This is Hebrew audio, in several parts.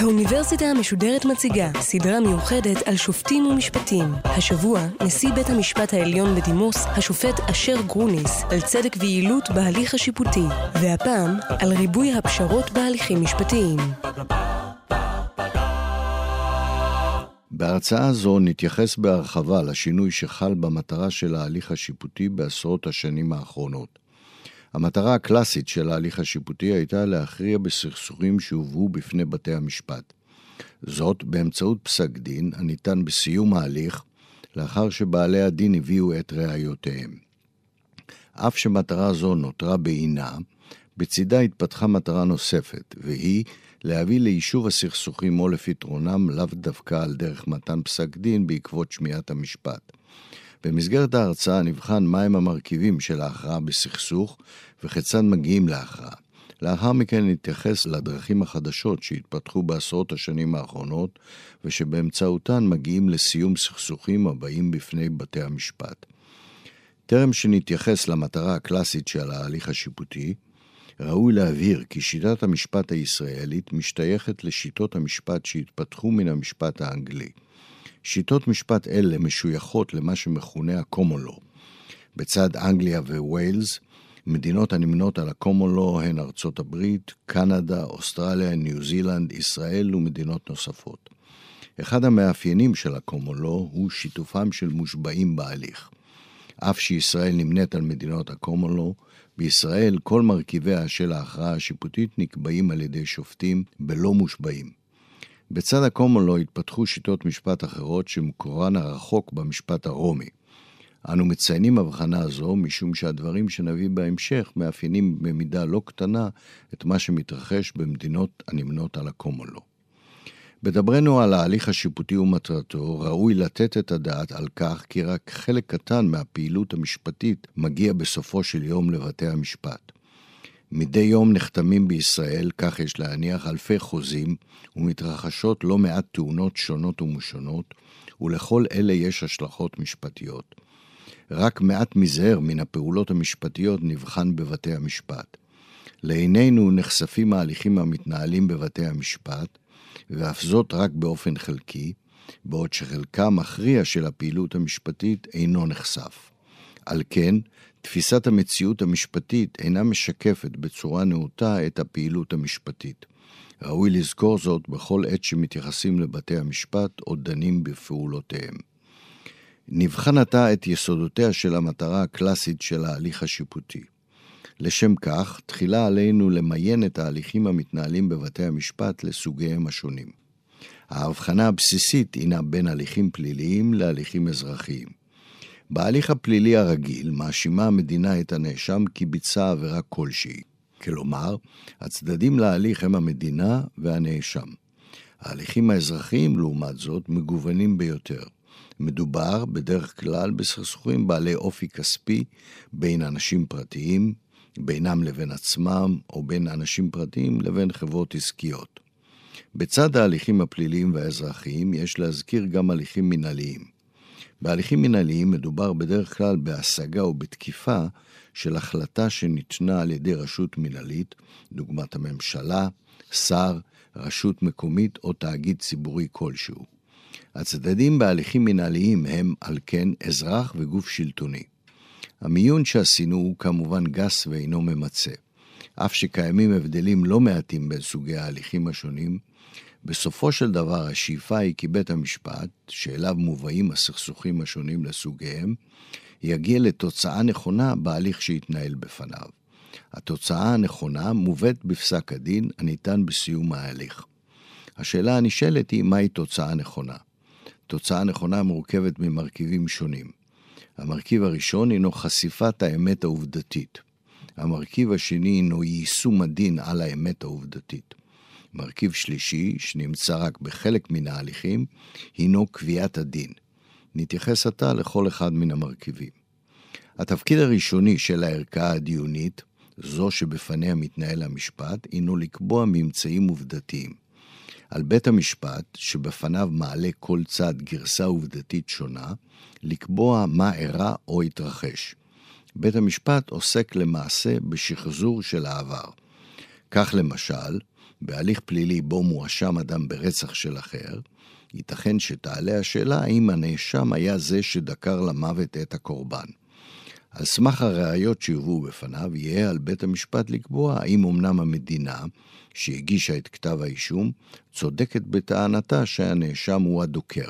האוניברסיטה המשודרת מציגה סדרה מיוחדת על שופטים ומשפטים. השבוע, נשיא בית המשפט העליון בדימוס, השופט אשר גרוניס, על צדק ויעילות בהליך השיפוטי, והפעם, על ריבוי הפשרות בהליכים משפטיים. בהרצאה זו נתייחס בהרחבה לשינוי שחל במטרה של ההליך השיפוטי בעשרות השנים האחרונות. המטרה הקלאסית של ההליך השיפוטי הייתה להכריע בסכסוכים שהובאו בפני בתי המשפט. זאת באמצעות פסק דין הניתן בסיום ההליך, לאחר שבעלי הדין הביאו את ראיותיהם. אף שמטרה זו נותרה בעינה, בצידה התפתחה מטרה נוספת, והיא להביא ליישוב הסכסוכים או לפתרונם לאו דווקא על דרך מתן פסק דין בעקבות שמיעת המשפט. במסגרת ההרצאה נבחן מהם המרכיבים של ההכרעה בסכסוך וכיצד מגיעים להכרעה. לאחר מכן נתייחס לדרכים החדשות שהתפתחו בעשרות השנים האחרונות ושבאמצעותן מגיעים לסיום סכסוכים הבאים בפני בתי המשפט. טרם שנתייחס למטרה הקלאסית של ההליך השיפוטי, ראוי להבהיר כי שיטת המשפט הישראלית משתייכת לשיטות המשפט שהתפתחו מן המשפט האנגלי. שיטות משפט אלה משויכות למה שמכונה law. בצד אנגליה וויילס, מדינות הנמנות על law הן ארצות הברית, קנדה, אוסטרליה, ניו זילנד, ישראל ומדינות נוספות. אחד המאפיינים של law הוא שיתופם של מושבעים בהליך. אף שישראל נמנית על מדינות law, בישראל כל מרכיביה של ההכרעה השיפוטית נקבעים על ידי שופטים בלא מושבעים. בצד law התפתחו שיטות משפט אחרות שמקורן הרחוק במשפט הרומי. אנו מציינים הבחנה זו משום שהדברים שנביא בהמשך מאפיינים במידה לא קטנה את מה שמתרחש במדינות הנמנות על law. בדברנו על ההליך השיפוטי ומטרתו, ראוי לתת את הדעת על כך כי רק חלק קטן מהפעילות המשפטית מגיע בסופו של יום לבתי המשפט. מדי יום נחתמים בישראל, כך יש להניח, אלפי חוזים, ומתרחשות לא מעט תאונות שונות ומשונות, ולכל אלה יש השלכות משפטיות. רק מעט מזער מן הפעולות המשפטיות נבחן בבתי המשפט. לעינינו נחשפים ההליכים המתנהלים בבתי המשפט, ואף זאת רק באופן חלקי, בעוד שחלקה המכריע של הפעילות המשפטית אינו נחשף. על כן, תפיסת המציאות המשפטית אינה משקפת בצורה נאותה את הפעילות המשפטית. ראוי לזכור זאת בכל עת שמתייחסים לבתי המשפט או דנים בפעולותיהם. נבחן עתה את יסודותיה של המטרה הקלאסית של ההליך השיפוטי. לשם כך, תחילה עלינו למיין את ההליכים המתנהלים בבתי המשפט לסוגיהם השונים. ההבחנה הבסיסית הינה בין הליכים פליליים להליכים אזרחיים. בהליך הפלילי הרגיל מאשימה המדינה את הנאשם כי ביצע עבירה כלשהי. כלומר, הצדדים להליך הם המדינה והנאשם. ההליכים האזרחיים, לעומת זאת, מגוונים ביותר. מדובר בדרך כלל בסכסוכים בעלי אופי כספי בין אנשים פרטיים, בינם לבין עצמם, או בין אנשים פרטיים לבין חברות עסקיות. בצד ההליכים הפליליים והאזרחיים יש להזכיר גם הליכים מנהליים. בהליכים מנהליים מדובר בדרך כלל בהשגה או בתקיפה של החלטה שניתנה על ידי רשות מנהלית, דוגמת הממשלה, שר, רשות מקומית או תאגיד ציבורי כלשהו. הצדדים בהליכים מנהליים הם, על כן, אזרח וגוף שלטוני. המיון שעשינו הוא כמובן גס ואינו ממצה. אף שקיימים הבדלים לא מעטים בין סוגי ההליכים השונים, בסופו של דבר השאיפה היא כי בית המשפט, שאליו מובאים הסכסוכים השונים לסוגיהם, יגיע לתוצאה נכונה בהליך שיתנהל בפניו. התוצאה הנכונה מובאת בפסק הדין הניתן בסיום ההליך. השאלה הנשאלת היא מהי תוצאה נכונה. תוצאה נכונה מורכבת ממרכיבים שונים. המרכיב הראשון הינו חשיפת האמת העובדתית. המרכיב השני הינו יישום הדין על האמת העובדתית. מרכיב שלישי, שנמצא רק בחלק מן ההליכים, הינו קביעת הדין. נתייחס עתה לכל אחד מן המרכיבים. התפקיד הראשוני של הערכאה הדיונית, זו שבפניה מתנהל המשפט, הינו לקבוע ממצאים עובדתיים. על בית המשפט, שבפניו מעלה כל צד גרסה עובדתית שונה, לקבוע מה אירע או התרחש. בית המשפט עוסק למעשה בשחזור של העבר. כך למשל, בהליך פלילי בו מואשם אדם ברצח של אחר, ייתכן שתעלה השאלה האם הנאשם היה זה שדקר למוות את הקורבן. על סמך הראיות שיובאו בפניו, יהיה על בית המשפט לקבוע האם אמנם המדינה, שהגישה את כתב האישום, צודקת בטענתה שהנאשם הוא הדוקר.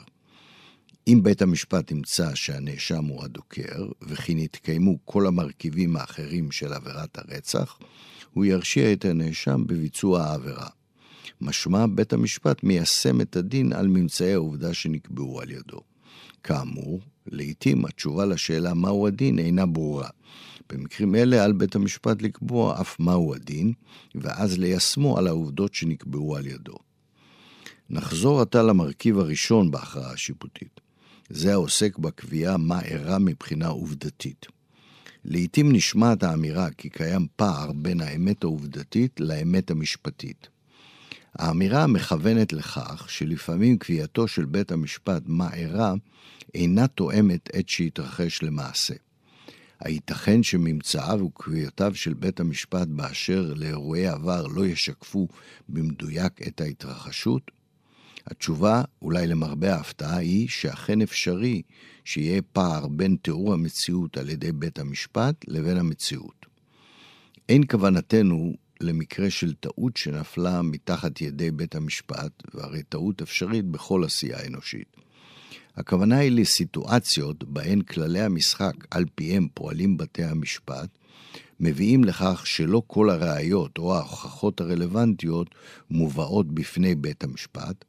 אם בית המשפט ימצא שהנאשם הוא הדוקר, וכי נתקיימו כל המרכיבים האחרים של עבירת הרצח, הוא ירשיע את הנאשם בביצוע העבירה. משמע בית המשפט מיישם את הדין על ממצאי העובדה שנקבעו על ידו. כאמור, לעתים התשובה לשאלה מהו הדין אינה ברורה. במקרים אלה על בית המשפט לקבוע אף מהו הדין, ואז ליישמו על העובדות שנקבעו על ידו. נחזור עתה למרכיב הראשון בהכרעה השיפוטית. זה העוסק בקביעה מה אירע מבחינה עובדתית. לעתים נשמעת האמירה כי קיים פער בין האמת העובדתית לאמת המשפטית. האמירה מכוונת לכך שלפעמים קביעתו של בית המשפט מה אירע אינה תואמת את שהתרחש למעשה. הייתכן שממצאיו וקביעותיו של בית המשפט באשר לאירועי עבר לא ישקפו במדויק את ההתרחשות? התשובה, אולי למרבה ההפתעה, היא שאכן אפשרי שיהיה פער בין תיאור המציאות על ידי בית המשפט לבין המציאות. אין כוונתנו למקרה של טעות שנפלה מתחת ידי בית המשפט, והרי טעות אפשרית בכל עשייה אנושית. הכוונה היא לסיטואציות בהן כללי המשחק על פיהם פועלים בתי המשפט, מביאים לכך שלא כל הראיות או ההוכחות הרלוונטיות מובאות בפני בית המשפט,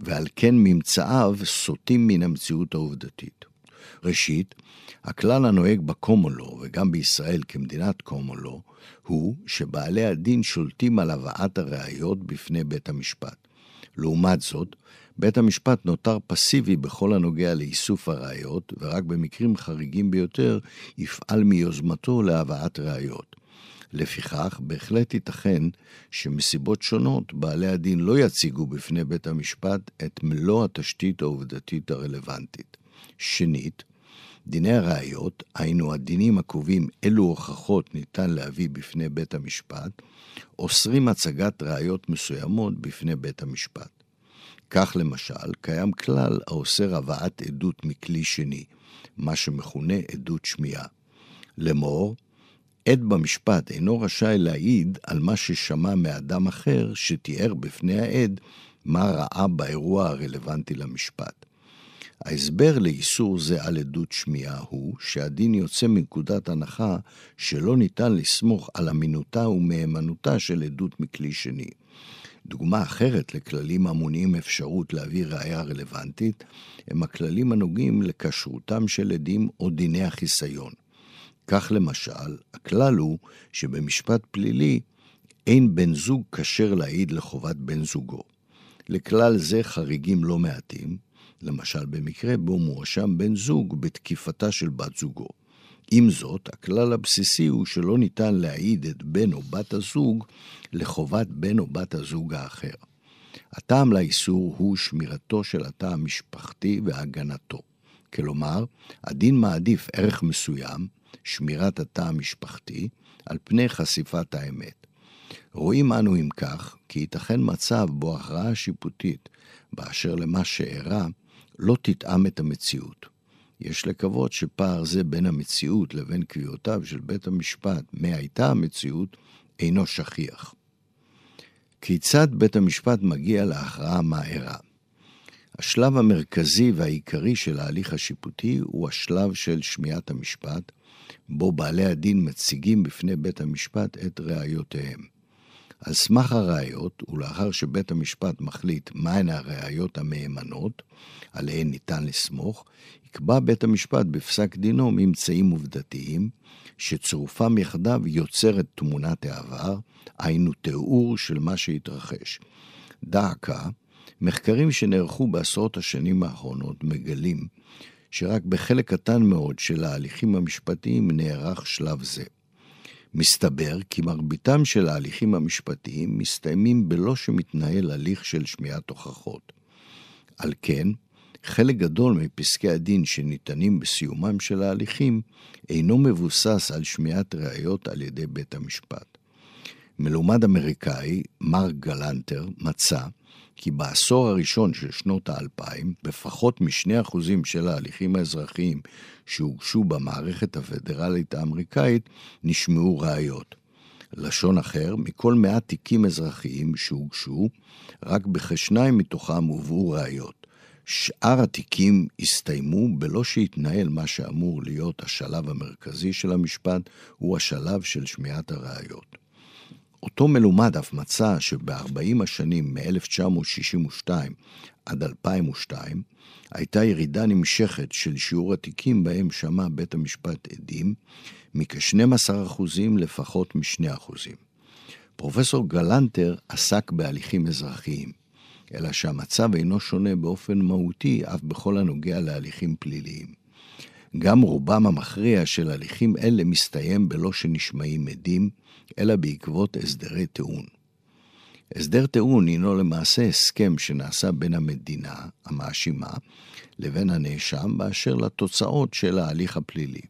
ועל כן ממצאיו סוטים מן המציאות העובדתית. ראשית, הכלל הנוהג בקומולו, וגם בישראל כמדינת קומולו, הוא שבעלי הדין שולטים על הבאת הראיות בפני בית המשפט. לעומת זאת, בית המשפט נותר פסיבי בכל הנוגע לאיסוף הראיות, ורק במקרים חריגים ביותר יפעל מיוזמתו להבאת ראיות. לפיכך, בהחלט ייתכן שמסיבות שונות בעלי הדין לא יציגו בפני בית המשפט את מלוא התשתית העובדתית הרלוונטית. שנית, דיני הראיות, היינו הדינים הקובעים אילו הוכחות ניתן להביא בפני בית המשפט, אוסרים הצגת ראיות מסוימות בפני בית המשפט. כך למשל, קיים כלל האוסר הבאת עדות מכלי שני, מה שמכונה עדות שמיעה. לאמור, עד במשפט אינו רשאי להעיד על מה ששמע מאדם אחר שתיאר בפני העד מה ראה באירוע הרלוונטי למשפט. ההסבר לאיסור זה על עדות שמיעה הוא שהדין יוצא מנקודת הנחה שלא ניתן לסמוך על אמינותה ומהימנותה של עדות מכלי שני. דוגמה אחרת לכללים המונעים אפשרות להביא ראייה רלוונטית הם הכללים הנוגעים לכשרותם של עדים או דיני החיסיון. כך למשל, הכלל הוא שבמשפט פלילי אין בן זוג כשר להעיד לחובת בן זוגו. לכלל זה חריגים לא מעטים, למשל במקרה בו מואשם בן זוג בתקיפתה של בת זוגו. עם זאת, הכלל הבסיסי הוא שלא ניתן להעיד את בן או בת הזוג לחובת בן או בת הזוג האחר. הטעם לאיסור הוא שמירתו של התא המשפחתי והגנתו. כלומר, הדין מעדיף ערך מסוים, שמירת התא המשפחתי, על פני חשיפת האמת. רואים אנו אם כך, כי ייתכן מצב בו הכרעה שיפוטית באשר למה שאירע לא תתאם את המציאות. יש לקוות שפער זה בין המציאות לבין קביעותיו של בית המשפט, מה הייתה המציאות, אינו שכיח. כיצד בית המשפט מגיע להכרעה מה אירע? השלב המרכזי והעיקרי של ההליך השיפוטי הוא השלב של שמיעת המשפט, בו בעלי הדין מציגים בפני בית המשפט את ראיותיהם. על סמך הראיות, ולאחר שבית המשפט מחליט מהן הראיות המהימנות, עליהן ניתן לסמוך, יקבע בית המשפט בפסק דינו ממצאים עובדתיים, שצירופם יחדיו יוצרת תמונת העבר, היינו תיאור של מה שהתרחש. דא עקא, מחקרים שנערכו בעשרות השנים האחרונות מגלים שרק בחלק קטן מאוד של ההליכים המשפטיים נערך שלב זה. מסתבר כי מרביתם של ההליכים המשפטיים מסתיימים בלא שמתנהל הליך של שמיעת הוכחות. על כן, חלק גדול מפסקי הדין שניתנים בסיומם של ההליכים אינו מבוסס על שמיעת ראיות על ידי בית המשפט. מלומד אמריקאי, מרק גלנטר, מצא כי בעשור הראשון של שנות האלפיים, בפחות משני אחוזים של ההליכים האזרחיים שהוגשו במערכת הפדרלית האמריקאית, נשמעו ראיות. לשון אחר, מכל מאה תיקים אזרחיים שהוגשו, רק בכשניים מתוכם הובאו ראיות. שאר התיקים הסתיימו בלא שהתנהל מה שאמור להיות השלב המרכזי של המשפט, הוא השלב של שמיעת הראיות. אותו מלומד אף מצא שב-40 השנים מ-1962 עד 2002 הייתה ירידה נמשכת של שיעור התיקים בהם שמע בית המשפט עדים מכ-12% לפחות מ-2%. פרופסור גלנטר עסק בהליכים אזרחיים, אלא שהמצב אינו שונה באופן מהותי אף בכל הנוגע להליכים פליליים. גם רובם המכריע של הליכים אלה מסתיים בלא שנשמעים עדים, אלא בעקבות הסדרי טיעון. הסדר טיעון הינו למעשה הסכם שנעשה בין המדינה, המאשימה, לבין הנאשם באשר לתוצאות של ההליך הפלילי.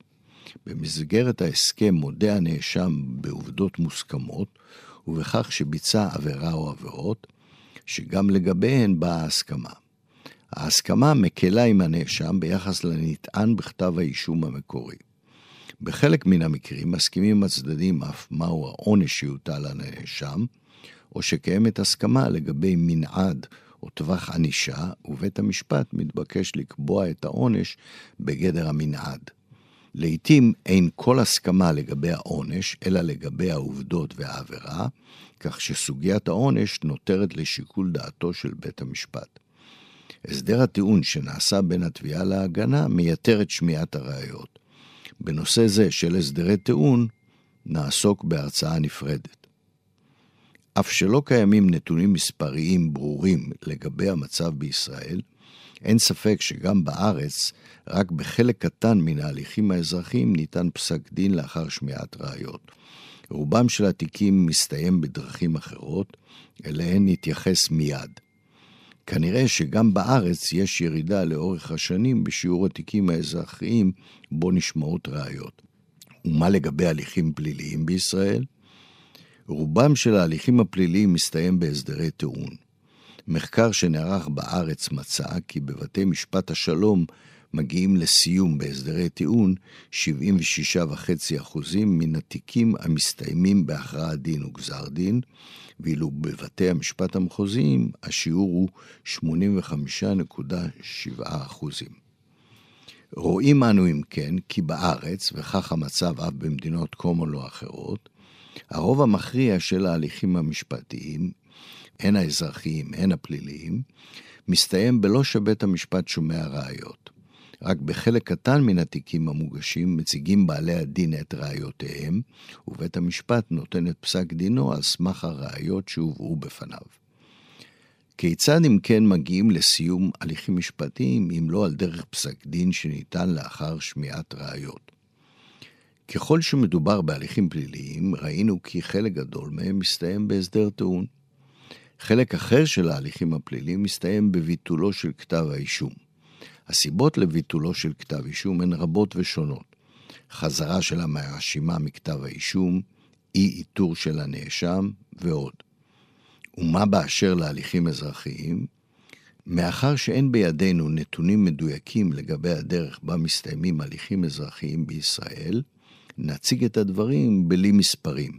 במסגרת ההסכם מודה הנאשם בעובדות מוסכמות, ובכך שביצע עבירה או עבירות, שגם לגביהן באה ההסכמה. ההסכמה מקלה עם הנאשם ביחס לנטען בכתב האישום המקורי. בחלק מן המקרים מסכימים הצדדים אף מהו העונש שיוטל על הנאשם, או שקיימת הסכמה לגבי מנעד או טווח ענישה, ובית המשפט מתבקש לקבוע את העונש בגדר המנעד. לעתים אין כל הסכמה לגבי העונש, אלא לגבי העובדות והעבירה, כך שסוגיית העונש נותרת לשיקול דעתו של בית המשפט. הסדר הטיעון שנעשה בין התביעה להגנה מייתר את שמיעת הראיות. בנושא זה של הסדרי טיעון נעסוק בהרצאה נפרדת. אף שלא קיימים נתונים מספריים ברורים לגבי המצב בישראל, אין ספק שגם בארץ, רק בחלק קטן מן ההליכים האזרחיים ניתן פסק דין לאחר שמיעת ראיות. רובם של התיקים מסתיים בדרכים אחרות, אליהן נתייחס מיד. כנראה שגם בארץ יש ירידה לאורך השנים בשיעור התיקים האזרחיים בו נשמעות ראיות. ומה לגבי הליכים פליליים בישראל? רובם של ההליכים הפליליים מסתיים בהסדרי טיעון. מחקר שנערך בארץ מצא כי בבתי משפט השלום מגיעים לסיום בהסדרי טיעון 76.5% מן התיקים המסתיימים בהכרעת דין וגזר דין, ואילו בבתי המשפט המחוזיים השיעור הוא 85.7%. רואים אנו אם כן כי בארץ, וכך המצב אף במדינות קומון לא אחרות, הרוב המכריע של ההליכים המשפטיים, הן האזרחיים הן הפליליים, מסתיים בלא שבית המשפט שומע ראיות. רק בחלק קטן מן התיקים המוגשים מציגים בעלי הדין את ראיותיהם, ובית המשפט נותן את פסק דינו על סמך הראיות שהובאו בפניו. כיצד אם כן מגיעים לסיום הליכים משפטיים אם לא על דרך פסק דין שניתן לאחר שמיעת ראיות? ככל שמדובר בהליכים פליליים, ראינו כי חלק גדול מהם מסתיים בהסדר טיעון. חלק אחר של ההליכים הפליליים מסתיים בביטולו של כתב האישום. הסיבות לביטולו של כתב אישום הן רבות ושונות. חזרה של המאשימה מכתב האישום, אי איתור של הנאשם ועוד. ומה באשר להליכים אזרחיים? מאחר שאין בידינו נתונים מדויקים לגבי הדרך בה מסתיימים הליכים אזרחיים בישראל, נציג את הדברים בלי מספרים.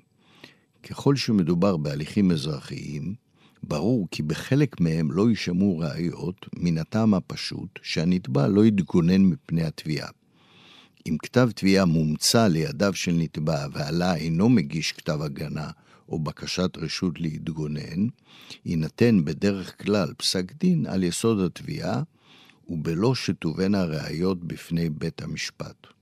ככל שמדובר בהליכים אזרחיים, ברור כי בחלק מהם לא יישמעו ראיות מן הטעם הפשוט שהנתבע לא יתגונן מפני התביעה. אם כתב תביעה מומצא לידיו של נתבע ועלה אינו מגיש כתב הגנה או בקשת רשות להתגונן, יינתן בדרך כלל פסק דין על יסוד התביעה ובלא שתובאנה ראיות בפני בית המשפט.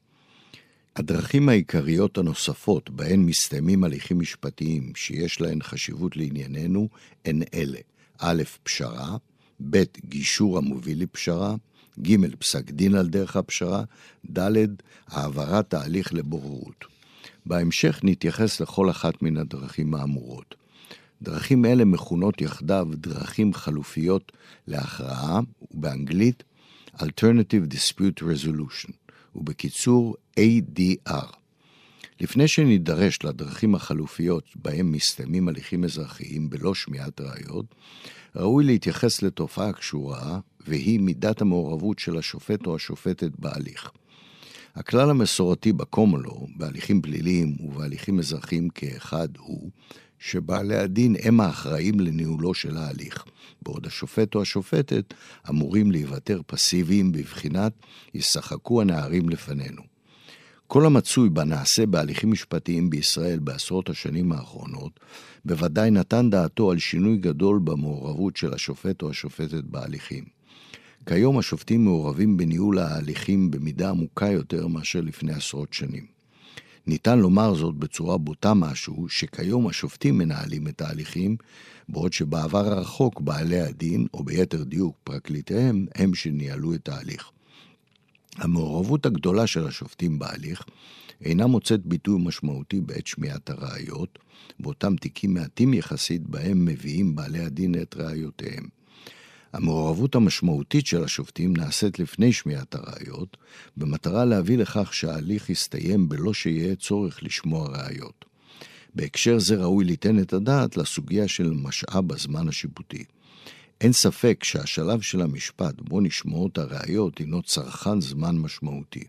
הדרכים העיקריות הנוספות בהן מסתיימים הליכים משפטיים שיש להן חשיבות לענייננו הן אלה: א', פשרה, ב', גישור המוביל לפשרה, ג', פסק דין על דרך הפשרה, ד', העברת ההליך לבוררות. בהמשך נתייחס לכל אחת מן הדרכים האמורות. דרכים אלה מכונות יחדיו דרכים חלופיות להכרעה, ובאנגלית Alternative Dispute Resolution, ובקיצור ADR. לפני שנידרש לדרכים החלופיות בהם מסתיימים הליכים אזרחיים בלא שמיעת ראיות, ראוי להתייחס לתופעה קשורה, והיא מידת המעורבות של השופט או השופטת בהליך. הכלל המסורתי בקומולו, בהליכים פליליים ובהליכים אזרחיים כאחד, הוא שבעלי הדין הם האחראים לניהולו של ההליך, בעוד השופט או השופטת אמורים להיוותר פסיביים בבחינת ישחקו הנערים לפנינו. כל המצוי בנעשה בהליכים משפטיים בישראל בעשרות השנים האחרונות, בוודאי נתן דעתו על שינוי גדול במעורבות של השופט או השופטת בהליכים. כיום השופטים מעורבים בניהול ההליכים במידה עמוקה יותר מאשר לפני עשרות שנים. ניתן לומר זאת בצורה בוטה משהו, שכיום השופטים מנהלים את ההליכים, בעוד שבעבר הרחוק בעלי הדין, או ביתר דיוק פרקליטיהם, הם שניהלו את ההליך. המעורבות הגדולה של השופטים בהליך אינה מוצאת ביטוי משמעותי בעת שמיעת הראיות, באותם תיקים מעטים יחסית בהם מביאים בעלי הדין את ראיותיהם. המעורבות המשמעותית של השופטים נעשית לפני שמיעת הראיות, במטרה להביא לכך שההליך יסתיים בלא שיהיה צורך לשמוע ראיות. בהקשר זה ראוי ליתן את הדעת לסוגיה של משאב הזמן השיפוטי. אין ספק שהשלב של המשפט בו נשמעות הראיות הינו צרכן זמן משמעותי.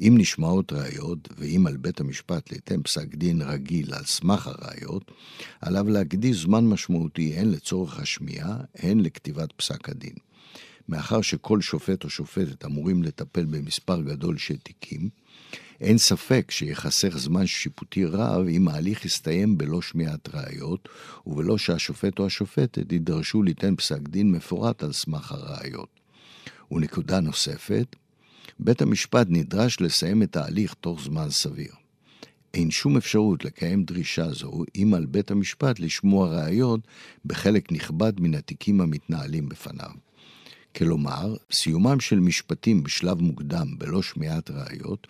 אם נשמעות ראיות, ואם על בית המשפט ליתן פסק דין רגיל על סמך הראיות, עליו להקדיש זמן משמעותי הן לצורך השמיעה, הן לכתיבת פסק הדין. מאחר שכל שופט או שופטת אמורים לטפל במספר גדול של תיקים, אין ספק שיחסך זמן שיפוטי רב אם ההליך יסתיים בלא שמיעת ראיות, ובלא שהשופט או השופטת יידרשו ליתן פסק דין מפורט על סמך הראיות. ונקודה נוספת, בית המשפט נדרש לסיים את ההליך תוך זמן סביר. אין שום אפשרות לקיים דרישה זו אם על בית המשפט לשמוע ראיות בחלק נכבד מן התיקים המתנהלים בפניו. כלומר, סיומם של משפטים בשלב מוקדם בלא שמיעת ראיות,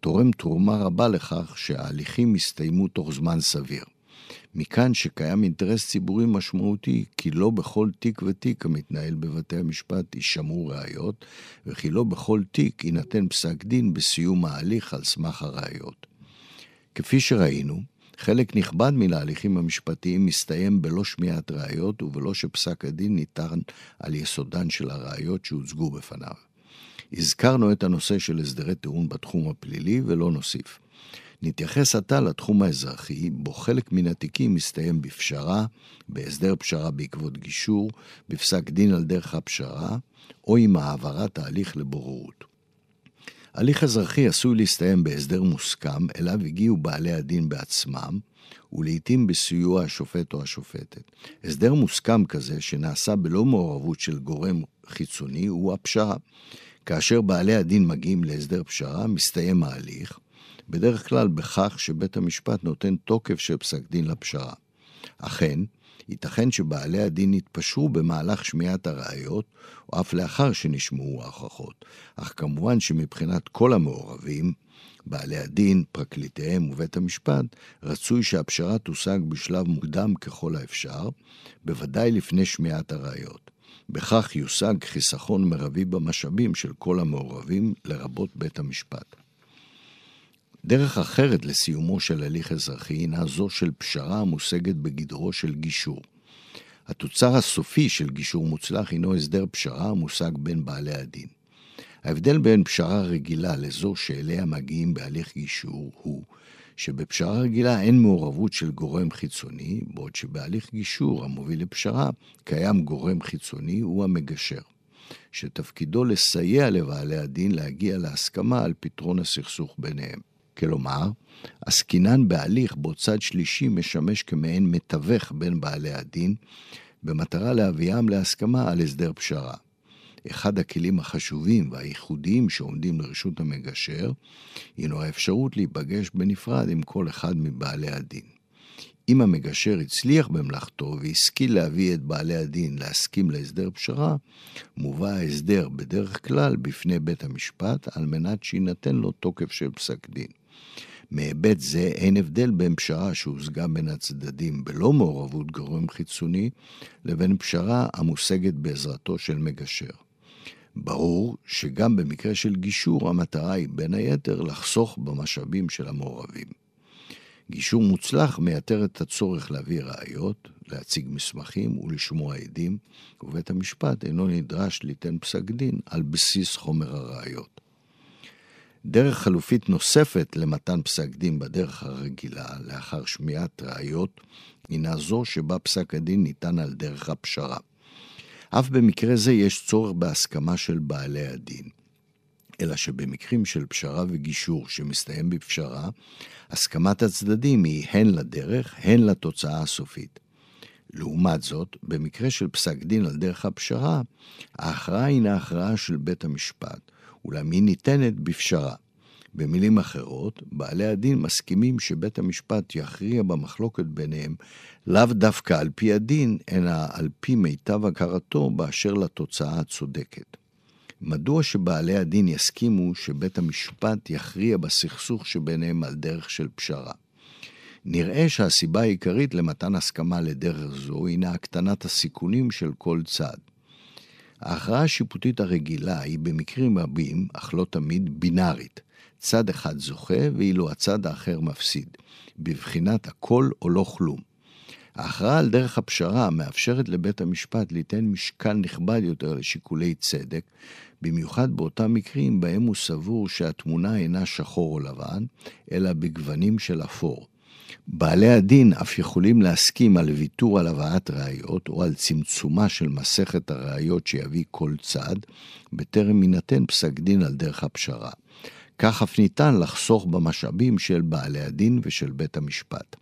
תורם תרומה רבה לכך שההליכים יסתיימו תוך זמן סביר. מכאן שקיים אינטרס ציבורי משמעותי כי לא בכל תיק ותיק המתנהל בבתי המשפט יישמעו ראיות, וכי לא בכל תיק יינתן פסק דין בסיום ההליך על סמך הראיות. כפי שראינו, חלק נכבד מן ההליכים המשפטיים מסתיים בלא שמיעת ראיות ובלא שפסק הדין ניתן על יסודן של הראיות שהוצגו בפניו. הזכרנו את הנושא של הסדרי טיעון בתחום הפלילי ולא נוסיף. נתייחס עתה לתחום האזרחי, בו חלק מן התיקים מסתיים בפשרה, בהסדר פשרה בעקבות גישור, בפסק דין על דרך הפשרה, או עם העברת ההליך לבוררות. הליך אזרחי עשוי להסתיים בהסדר מוסכם, אליו הגיעו בעלי הדין בעצמם, ולעיתים בסיוע השופט או השופטת. הסדר מוסכם כזה, שנעשה בלא מעורבות של גורם חיצוני, הוא הפשרה. כאשר בעלי הדין מגיעים להסדר פשרה, מסתיים ההליך, בדרך כלל בכך שבית המשפט נותן תוקף של פסק דין לפשרה. אכן, ייתכן שבעלי הדין יתפשרו במהלך שמיעת הראיות, או אף לאחר שנשמעו ההוכחות. אך כמובן שמבחינת כל המעורבים, בעלי הדין, פרקליטיהם ובית המשפט, רצוי שהפשרה תושג בשלב מוקדם ככל האפשר, בוודאי לפני שמיעת הראיות. בכך יושג חיסכון מרבי במשאבים של כל המעורבים, לרבות בית המשפט. דרך אחרת לסיומו של הליך אזרחי הינה זו של פשרה המושגת בגדרו של גישור. התוצר הסופי של גישור מוצלח הינו הסדר פשרה המושג בין בעלי הדין. ההבדל בין פשרה רגילה לזו שאליה מגיעים בהליך גישור הוא שבפשרה רגילה אין מעורבות של גורם חיצוני, בעוד שבהליך גישור המוביל לפשרה קיים גורם חיצוני, הוא המגשר, שתפקידו לסייע לבעלי הדין להגיע להסכמה על פתרון הסכסוך ביניהם. כלומר, עסקינן בהליך בו צד שלישי משמש כמעין מתווך בין בעלי הדין, במטרה להביאם להסכמה על הסדר פשרה. אחד הכלים החשובים והייחודיים שעומדים לרשות המגשר, הינו האפשרות להיפגש בנפרד עם כל אחד מבעלי הדין. אם המגשר הצליח במלאכתו והשכיל להביא את בעלי הדין להסכים להסדר פשרה, מובא ההסדר בדרך כלל בפני בית המשפט על מנת שיינתן לו תוקף של פסק דין. מהיבט זה אין הבדל בין פשרה שהושגה בין הצדדים בלא מעורבות גורם חיצוני, לבין פשרה המושגת בעזרתו של מגשר. ברור שגם במקרה של גישור המטרה היא בין היתר לחסוך במשאבים של המעורבים. גישור מוצלח מייתר את הצורך להביא ראיות, להציג מסמכים ולשמוע עדים, ובית המשפט אינו נדרש ליתן פסק דין על בסיס חומר הראיות. דרך חלופית נוספת למתן פסק דין בדרך הרגילה, לאחר שמיעת ראיות, הינה זו שבה פסק הדין ניתן על דרך הפשרה. אף במקרה זה יש צורך בהסכמה של בעלי הדין. אלא שבמקרים של פשרה וגישור שמסתיים בפשרה, הסכמת הצדדים היא הן לדרך, הן לתוצאה הסופית. לעומת זאת, במקרה של פסק דין על דרך הפשרה, ההכרעה הינה הכרעה של בית המשפט, אולם היא ניתנת בפשרה. במילים אחרות, בעלי הדין מסכימים שבית המשפט יכריע במחלוקת ביניהם לאו דווקא על פי הדין, אלא על פי מיטב הכרתו באשר לתוצאה הצודקת. מדוע שבעלי הדין יסכימו שבית המשפט יכריע בסכסוך שביניהם על דרך של פשרה? נראה שהסיבה העיקרית למתן הסכמה לדרך זו הינה הקטנת הסיכונים של כל צד. ההכרעה השיפוטית הרגילה היא במקרים רבים, אך לא תמיד, בינארית. צד אחד זוכה, ואילו הצד האחר מפסיד. בבחינת הכל או לא כלום. ההכרעה על דרך הפשרה מאפשרת לבית המשפט ליתן משקל נכבד יותר לשיקולי צדק, במיוחד באותם מקרים בהם הוא סבור שהתמונה אינה שחור או לבן, אלא בגוונים של אפור. בעלי הדין אף יכולים להסכים על ויתור על הבאת ראיות או על צמצומה של מסכת הראיות שיביא כל צד, בטרם יינתן פסק דין על דרך הפשרה. כך אף ניתן לחסוך במשאבים של בעלי הדין ושל בית המשפט.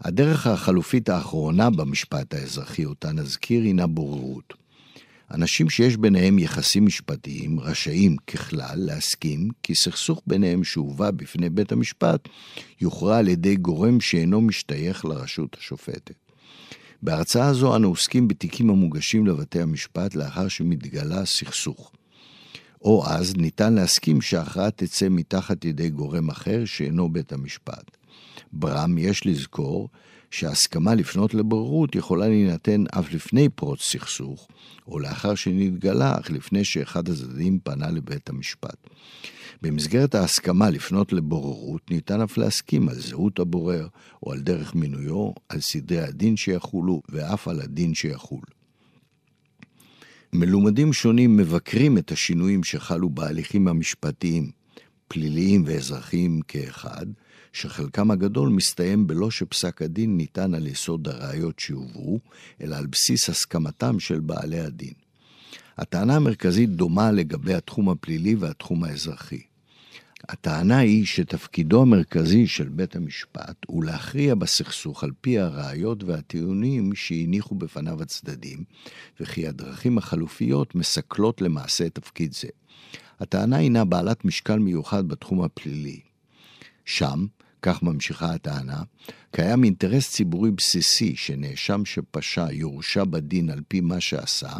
הדרך החלופית האחרונה במשפט האזרחי, אותה נזכיר, הינה בוררות. אנשים שיש ביניהם יחסים משפטיים רשאים ככלל להסכים כי סכסוך ביניהם שהובא בפני בית המשפט יוכרע על ידי גורם שאינו משתייך לרשות השופטת. בהרצאה זו אנו עוסקים בתיקים המוגשים לבתי המשפט לאחר שמתגלה סכסוך. או אז ניתן להסכים שההכרעה תצא מתחת ידי גורם אחר שאינו בית המשפט. ברם יש לזכור שהסכמה לפנות לבוררות יכולה להינתן אף לפני פרוץ סכסוך, או לאחר שנתגלה, אך לפני שאחד הצדדים פנה לבית המשפט. במסגרת ההסכמה לפנות לבוררות, ניתן אף להסכים על זהות הבורר, או על דרך מינויו, על סדרי הדין שיחולו, ואף על הדין שיחול. מלומדים שונים מבקרים את השינויים שחלו בהליכים המשפטיים, פליליים ואזרחיים כאחד, שחלקם הגדול מסתיים בלא שפסק הדין ניתן על יסוד הראיות שהובאו, אלא על בסיס הסכמתם של בעלי הדין. הטענה המרכזית דומה לגבי התחום הפלילי והתחום האזרחי. הטענה היא שתפקידו המרכזי של בית המשפט הוא להכריע בסכסוך על פי הראיות והטיעונים שהניחו בפניו הצדדים, וכי הדרכים החלופיות מסכלות למעשה תפקיד זה. הטענה הינה בעלת משקל מיוחד בתחום הפלילי. שם, כך ממשיכה הטענה, קיים אינטרס ציבורי בסיסי שנאשם שפשע יורשע בדין על פי מה שעשה,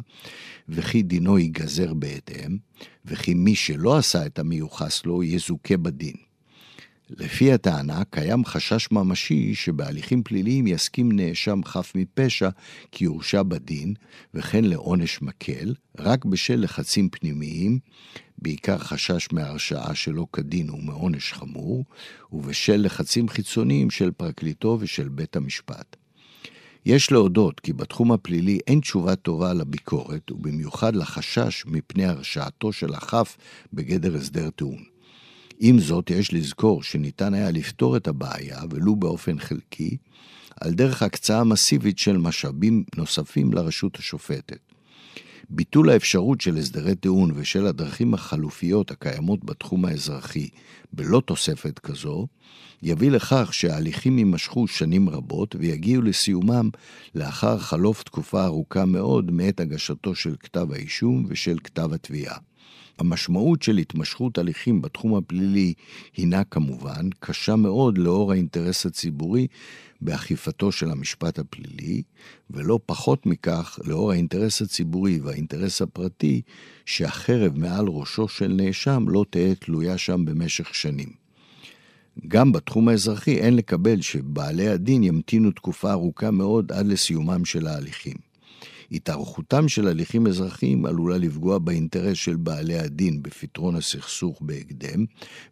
וכי דינו ייגזר בהתאם, וכי מי שלא עשה את המיוחס לו יזוכה בדין. לפי הטענה, קיים חשש ממשי שבהליכים פליליים יסכים נאשם חף מפשע כי יורשע בדין, וכן לעונש מקל, רק בשל לחצים פנימיים, בעיקר חשש מהרשעה שלא כדין ומעונש חמור, ובשל לחצים חיצוניים של פרקליטו ושל בית המשפט. יש להודות כי בתחום הפלילי אין תשובה טובה לביקורת, ובמיוחד לחשש מפני הרשעתו של החף בגדר הסדר טיעון. עם זאת, יש לזכור שניתן היה לפתור את הבעיה, ולו באופן חלקי, על דרך הקצאה מסיבית של משאבים נוספים לרשות השופטת. ביטול האפשרות של הסדרי טיעון ושל הדרכים החלופיות הקיימות בתחום האזרחי בלא תוספת כזו, יביא לכך שההליכים יימשכו שנים רבות ויגיעו לסיומם לאחר חלוף תקופה ארוכה מאוד מעת הגשתו של כתב האישום ושל כתב התביעה. המשמעות של התמשכות הליכים בתחום הפלילי הינה כמובן קשה מאוד לאור האינטרס הציבורי באכיפתו של המשפט הפלילי, ולא פחות מכך לאור האינטרס הציבורי והאינטרס הפרטי שהחרב מעל ראשו של נאשם לא תהא תלויה שם במשך שנים. גם בתחום האזרחי אין לקבל שבעלי הדין ימתינו תקופה ארוכה מאוד עד לסיומם של ההליכים. התארכותם של הליכים אזרחיים עלולה לפגוע באינטרס של בעלי הדין בפתרון הסכסוך בהקדם,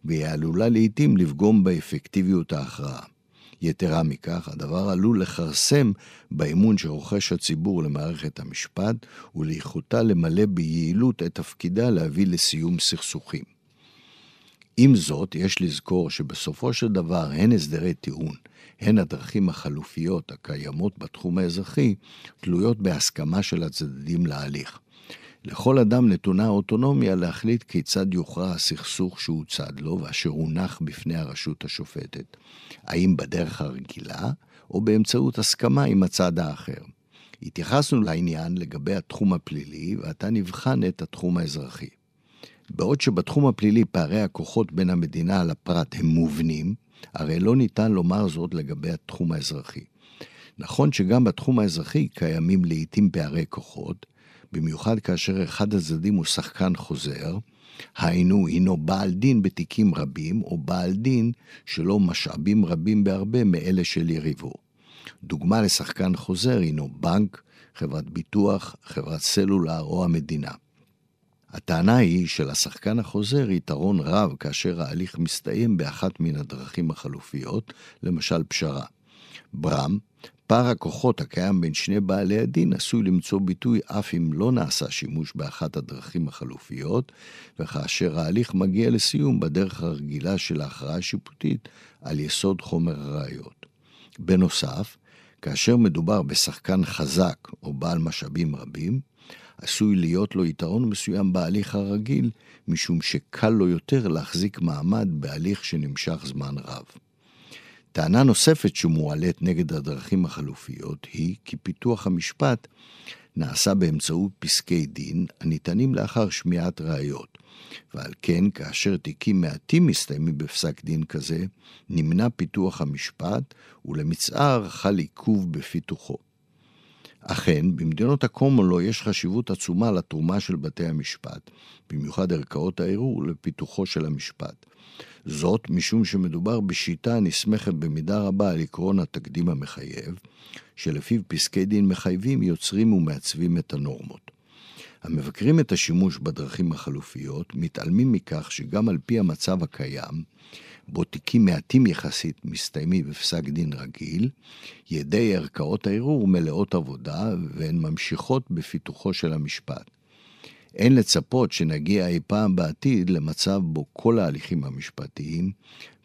והיא עלולה לעיתים לפגום באפקטיביות ההכרעה. יתרה מכך, הדבר עלול לכרסם באמון שרוכש הציבור למערכת המשפט וליכולתה למלא ביעילות את תפקידה להביא לסיום סכסוכים. עם זאת, יש לזכור שבסופו של דבר הן הסדרי טיעון, הן הדרכים החלופיות הקיימות בתחום האזרחי, תלויות בהסכמה של הצדדים להליך. לכל אדם נתונה אוטונומיה להחליט כיצד יוכרע הסכסוך שהוצד לו ואשר הונח בפני הרשות השופטת. האם בדרך הרגילה, או באמצעות הסכמה עם הצד האחר. התייחסנו לעניין לגבי התחום הפלילי, ועתה נבחן את התחום האזרחי. בעוד שבתחום הפלילי פערי הכוחות בין המדינה לפרט הם מובנים, הרי לא ניתן לומר זאת לגבי התחום האזרחי. נכון שגם בתחום האזרחי קיימים לעיתים פערי כוחות, במיוחד כאשר אחד הצדדים הוא שחקן חוזר, היינו הינו בעל דין בתיקים רבים, או בעל דין שלו משאבים רבים בהרבה מאלה של יריבו. דוגמה לשחקן חוזר הינו בנק, חברת ביטוח, חברת סלולר או המדינה. הטענה היא שלשחקן החוזר יתרון רב כאשר ההליך מסתיים באחת מן הדרכים החלופיות, למשל פשרה. ברם, פער הכוחות הקיים בין שני בעלי הדין עשוי למצוא ביטוי אף אם לא נעשה שימוש באחת הדרכים החלופיות, וכאשר ההליך מגיע לסיום בדרך הרגילה של ההכרעה השיפוטית על יסוד חומר הראיות. בנוסף, כאשר מדובר בשחקן חזק או בעל משאבים רבים, עשוי להיות לו יתרון מסוים בהליך הרגיל, משום שקל לו יותר להחזיק מעמד בהליך שנמשך זמן רב. טענה נוספת שמועלית נגד הדרכים החלופיות היא כי פיתוח המשפט נעשה באמצעות פסקי דין הניתנים לאחר שמיעת ראיות, ועל כן כאשר תיקים מעטים מסתיימים בפסק דין כזה, נמנע פיתוח המשפט ולמצער חל עיכוב בפיתוחו. אכן, במדינות הקומולו יש חשיבות עצומה לתרומה של בתי המשפט, במיוחד ערכאות הערעור, לפיתוחו של המשפט. זאת משום שמדובר בשיטה הנסמכת במידה רבה על עקרון התקדים המחייב, שלפיו פסקי דין מחייבים יוצרים ומעצבים את הנורמות. המבקרים את השימוש בדרכים החלופיות מתעלמים מכך שגם על פי המצב הקיים, בו תיקים מעטים יחסית מסתיימים בפסק דין רגיל, ידי ערכאות הערעור מלאות עבודה והן ממשיכות בפיתוחו של המשפט. אין לצפות שנגיע אי פעם בעתיד למצב בו כל ההליכים המשפטיים,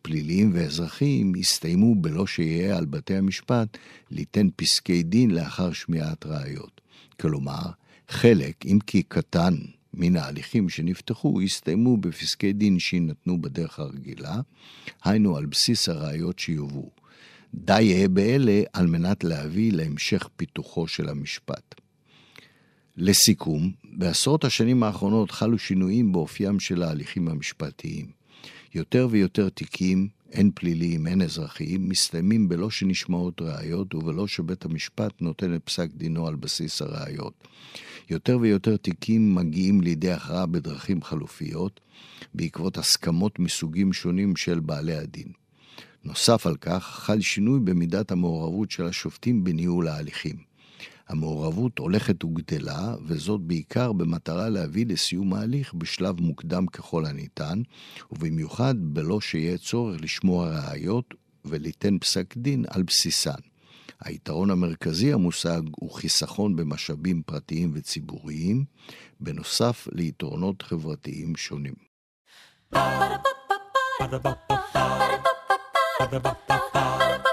פליליים ואזרחיים, יסתיימו בלא שיהיה על בתי המשפט ליתן פסקי דין לאחר שמיעת ראיות. כלומר, חלק, אם כי קטן, מן ההליכים שנפתחו הסתיימו בפסקי דין שיינתנו בדרך הרגילה, היינו על בסיס הראיות שיובאו. די יהיה באלה על מנת להביא להמשך פיתוחו של המשפט. לסיכום, בעשרות השנים האחרונות חלו שינויים באופיים של ההליכים המשפטיים. יותר ויותר תיקים, הן פליליים הן אזרחיים, מסתיימים בלא שנשמעות ראיות ובלא שבית המשפט נותן את פסק דינו על בסיס הראיות. יותר ויותר תיקים מגיעים לידי הכרעה בדרכים חלופיות, בעקבות הסכמות מסוגים שונים של בעלי הדין. נוסף על כך, חל שינוי במידת המעורבות של השופטים בניהול ההליכים. המעורבות הולכת וגדלה, וזאת בעיקר במטרה להביא לסיום ההליך בשלב מוקדם ככל הניתן, ובמיוחד בלא שיהיה צורך לשמוע ראיות וליתן פסק דין על בסיסן. היתרון המרכזי המושג הוא חיסכון במשאבים פרטיים וציבוריים, בנוסף ליתרונות חברתיים שונים. Ba-da-ba-ba-ba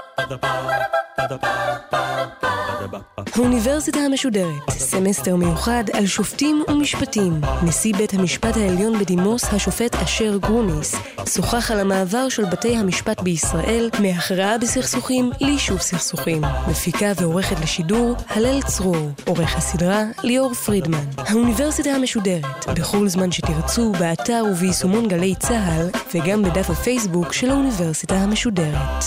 האוניברסיטה המשודרת, סמסטר מיוחד על שופטים ומשפטים. נשיא בית המשפט העליון בדימוס, השופט אשר גרוניס, שוחח על המעבר של בתי המשפט בישראל מהכרעה בסכסוכים ליישוב סכסוכים. מפיקה ועורכת לשידור, הלל צרור. עורך הסדרה, ליאור פרידמן. האוניברסיטה המשודרת, בכל זמן שתרצו, באתר וביישומון גלי צה"ל, וגם בדף הפייסבוק של האוניברסיטה המשודרת.